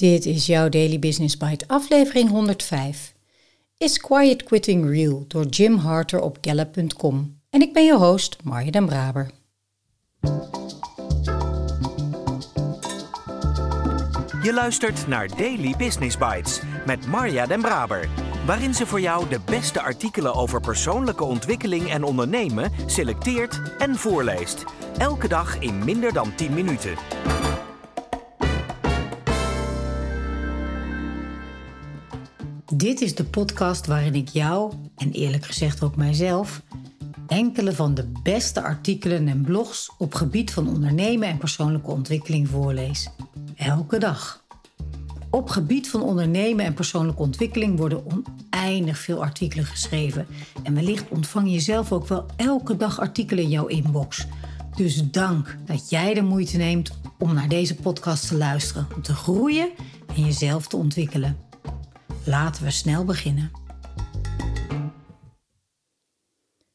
Dit is jouw Daily Business Bite, aflevering 105. Is Quiet Quitting Real door Jim Harter op Gallup.com. En ik ben je host, Marja den Braber. Je luistert naar Daily Business Bites met Marja den Braber, waarin ze voor jou de beste artikelen over persoonlijke ontwikkeling en ondernemen selecteert en voorleest. Elke dag in minder dan 10 minuten. Dit is de podcast waarin ik jou, en eerlijk gezegd ook mijzelf, enkele van de beste artikelen en blogs op gebied van ondernemen en persoonlijke ontwikkeling voorlees. Elke dag. Op gebied van ondernemen en persoonlijke ontwikkeling worden oneindig veel artikelen geschreven. En wellicht ontvang je zelf ook wel elke dag artikelen in jouw inbox. Dus dank dat jij de moeite neemt om naar deze podcast te luisteren, om te groeien en jezelf te ontwikkelen. Laten we snel beginnen.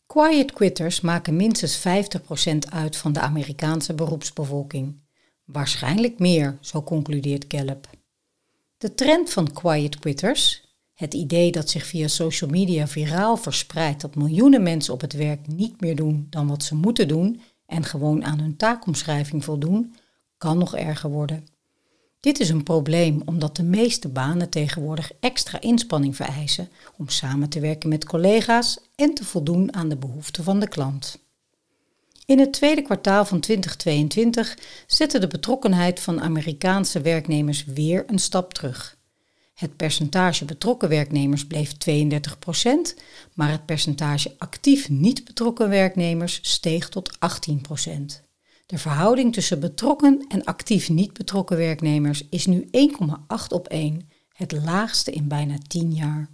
Quiet quitters maken minstens 50% uit van de Amerikaanse beroepsbevolking. Waarschijnlijk meer, zo concludeert Gallup. De trend van quiet quitters, het idee dat zich via social media viraal verspreidt dat miljoenen mensen op het werk niet meer doen dan wat ze moeten doen en gewoon aan hun taakomschrijving voldoen, kan nog erger worden. Dit is een probleem omdat de meeste banen tegenwoordig extra inspanning vereisen om samen te werken met collega's en te voldoen aan de behoeften van de klant. In het tweede kwartaal van 2022 zette de betrokkenheid van Amerikaanse werknemers weer een stap terug. Het percentage betrokken werknemers bleef 32%, maar het percentage actief niet betrokken werknemers steeg tot 18%. De verhouding tussen betrokken en actief niet betrokken werknemers is nu 1,8 op 1, het laagste in bijna 10 jaar.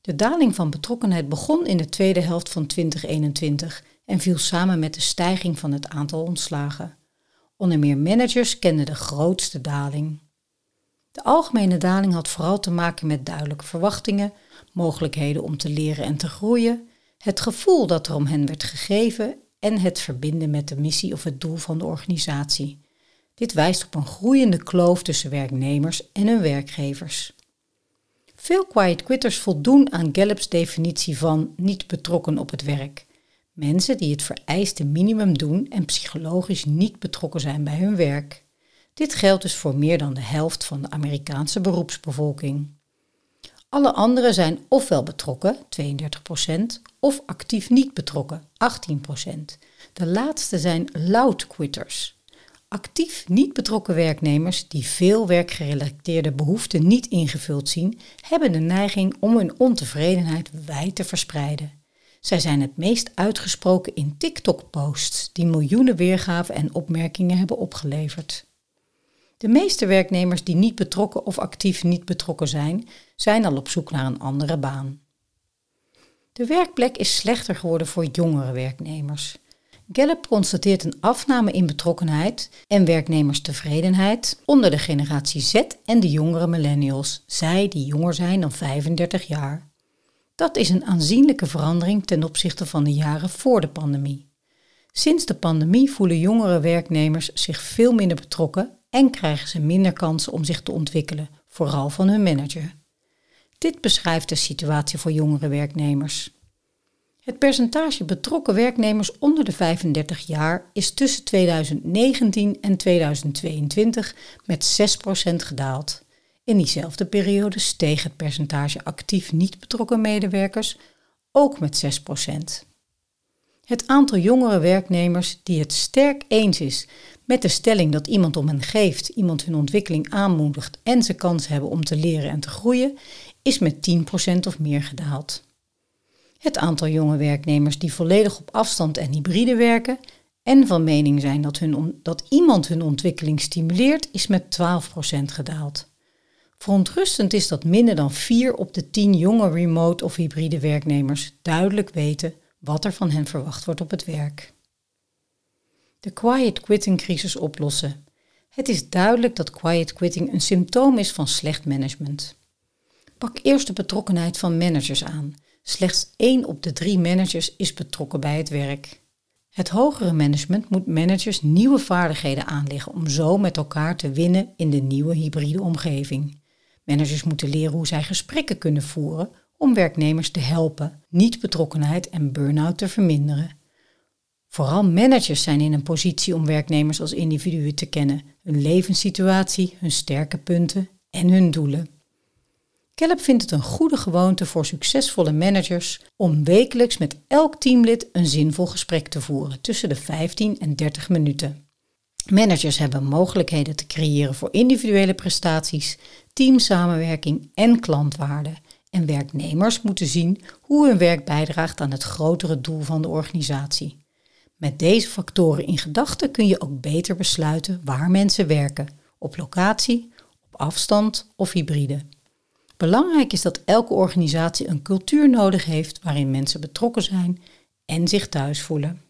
De daling van betrokkenheid begon in de tweede helft van 2021 en viel samen met de stijging van het aantal ontslagen. Onder meer managers kenden de grootste daling. De algemene daling had vooral te maken met duidelijke verwachtingen, mogelijkheden om te leren en te groeien, het gevoel dat er om hen werd gegeven en het verbinden met de missie of het doel van de organisatie. Dit wijst op een groeiende kloof tussen werknemers en hun werkgevers. Veel quiet quitters voldoen aan Gallup's definitie van niet betrokken op het werk. Mensen die het vereiste minimum doen en psychologisch niet betrokken zijn bij hun werk. Dit geldt dus voor meer dan de helft van de Amerikaanse beroepsbevolking. Alle anderen zijn ofwel betrokken, 32%, of actief niet betrokken, 18%. De laatste zijn loud quitters. Actief niet betrokken werknemers die veel werkgerelateerde behoeften niet ingevuld zien, hebben de neiging om hun ontevredenheid wijd te verspreiden. Zij zijn het meest uitgesproken in TikTok-posts die miljoenen weergaven en opmerkingen hebben opgeleverd. De meeste werknemers die niet betrokken of actief niet betrokken zijn, zijn al op zoek naar een andere baan. De werkplek is slechter geworden voor jongere werknemers. Gallup constateert een afname in betrokkenheid en werknemerstevredenheid onder de generatie Z en de jongere millennials, zij die jonger zijn dan 35 jaar. Dat is een aanzienlijke verandering ten opzichte van de jaren voor de pandemie. Sinds de pandemie voelen jongere werknemers zich veel minder betrokken en krijgen ze minder kansen om zich te ontwikkelen, vooral van hun manager. Dit beschrijft de situatie voor jongere werknemers. Het percentage betrokken werknemers onder de 35 jaar is tussen 2019 en 2022 met 6% gedaald. In diezelfde periode steeg het percentage actief niet betrokken medewerkers ook met 6%. Het aantal jongere werknemers die het sterk eens is met de stelling dat iemand om hen geeft, iemand hun ontwikkeling aanmoedigt en ze kans hebben om te leren en te groeien, is met 10% of meer gedaald. Het aantal jonge werknemers die volledig op afstand en hybride werken en van mening zijn dat, hun, dat iemand hun ontwikkeling stimuleert, is met 12% gedaald. Verontrustend is dat minder dan 4 op de 10 jonge remote of hybride werknemers duidelijk weten wat er van hen verwacht wordt op het werk. De quiet quitting crisis oplossen. Het is duidelijk dat quiet quitting een symptoom is van slecht management. Pak eerst de betrokkenheid van managers aan. Slechts 1 op de 3 managers is betrokken bij het werk. Het hogere management moet managers nieuwe vaardigheden aanleggen om zo met elkaar te winnen in de nieuwe hybride omgeving. Managers moeten leren hoe zij gesprekken kunnen voeren om werknemers te helpen, niet betrokkenheid en burn-out te verminderen. Vooral managers zijn in een positie om werknemers als individuen te kennen, hun levenssituatie, hun sterke punten en hun doelen. Kelp vindt het een goede gewoonte voor succesvolle managers om wekelijks met elk teamlid een zinvol gesprek te voeren tussen de 15 en 30 minuten. Managers hebben mogelijkheden te creëren voor individuele prestaties, teamsamenwerking en klantwaarde. En werknemers moeten zien hoe hun werk bijdraagt aan het grotere doel van de organisatie. Met deze factoren in gedachten kun je ook beter besluiten waar mensen werken, op locatie, op afstand of hybride. Belangrijk is dat elke organisatie een cultuur nodig heeft waarin mensen betrokken zijn en zich thuis voelen.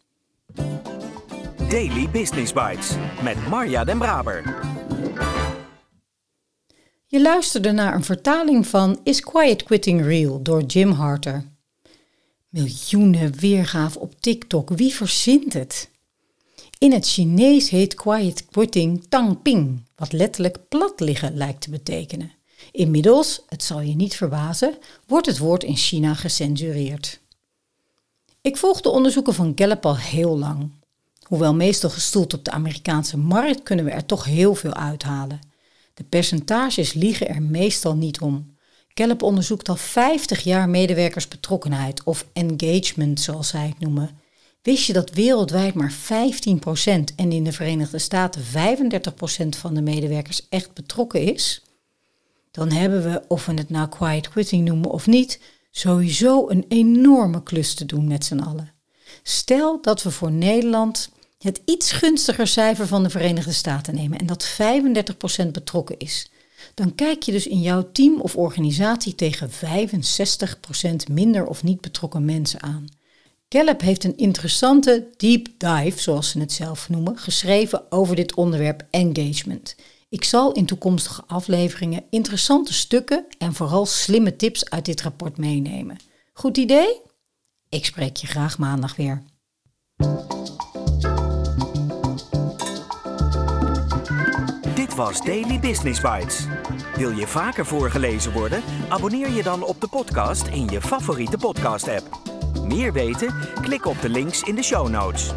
Daily Business Bites met Marja Den Braber. Je luisterde naar een vertaling van Is Quiet Quitting Real door Jim Harter. Miljoenen weergaven op TikTok, wie verzint het? In het Chinees heet quiet quitting tang ping, wat letterlijk plat liggen lijkt te betekenen. Inmiddels, het zal je niet verbazen, wordt het woord in China gecensureerd. Ik volg de onderzoeken van Gallup al heel lang. Hoewel meestal gestoeld op de Amerikaanse markt, kunnen we er toch heel veel uithalen. De percentages liegen er meestal niet om. Gallup onderzoekt al 50 jaar medewerkersbetrokkenheid of engagement, zoals zij het noemen. Wist je dat wereldwijd maar 15% en in de Verenigde Staten 35% van de medewerkers echt betrokken is? Dan hebben we, of we het nou quiet quitting noemen of niet, sowieso een enorme klus te doen met z'n allen. Stel dat we voor Nederland het iets gunstiger cijfer van de Verenigde Staten nemen en dat 35% betrokken is. Dan kijk je dus in jouw team of organisatie tegen 65% minder of niet betrokken mensen aan. Gallup heeft een interessante deep dive, zoals ze het zelf noemen, geschreven over dit onderwerp engagement. Ik zal in toekomstige afleveringen interessante stukken en vooral slimme tips uit dit rapport meenemen. Goed idee? Ik spreek je graag maandag weer. Dit was Daily Business Bites. Wil je vaker voorgelezen worden? Abonneer je dan op de podcast in je favoriete podcast-app. Meer weten? Klik op de links in de show notes.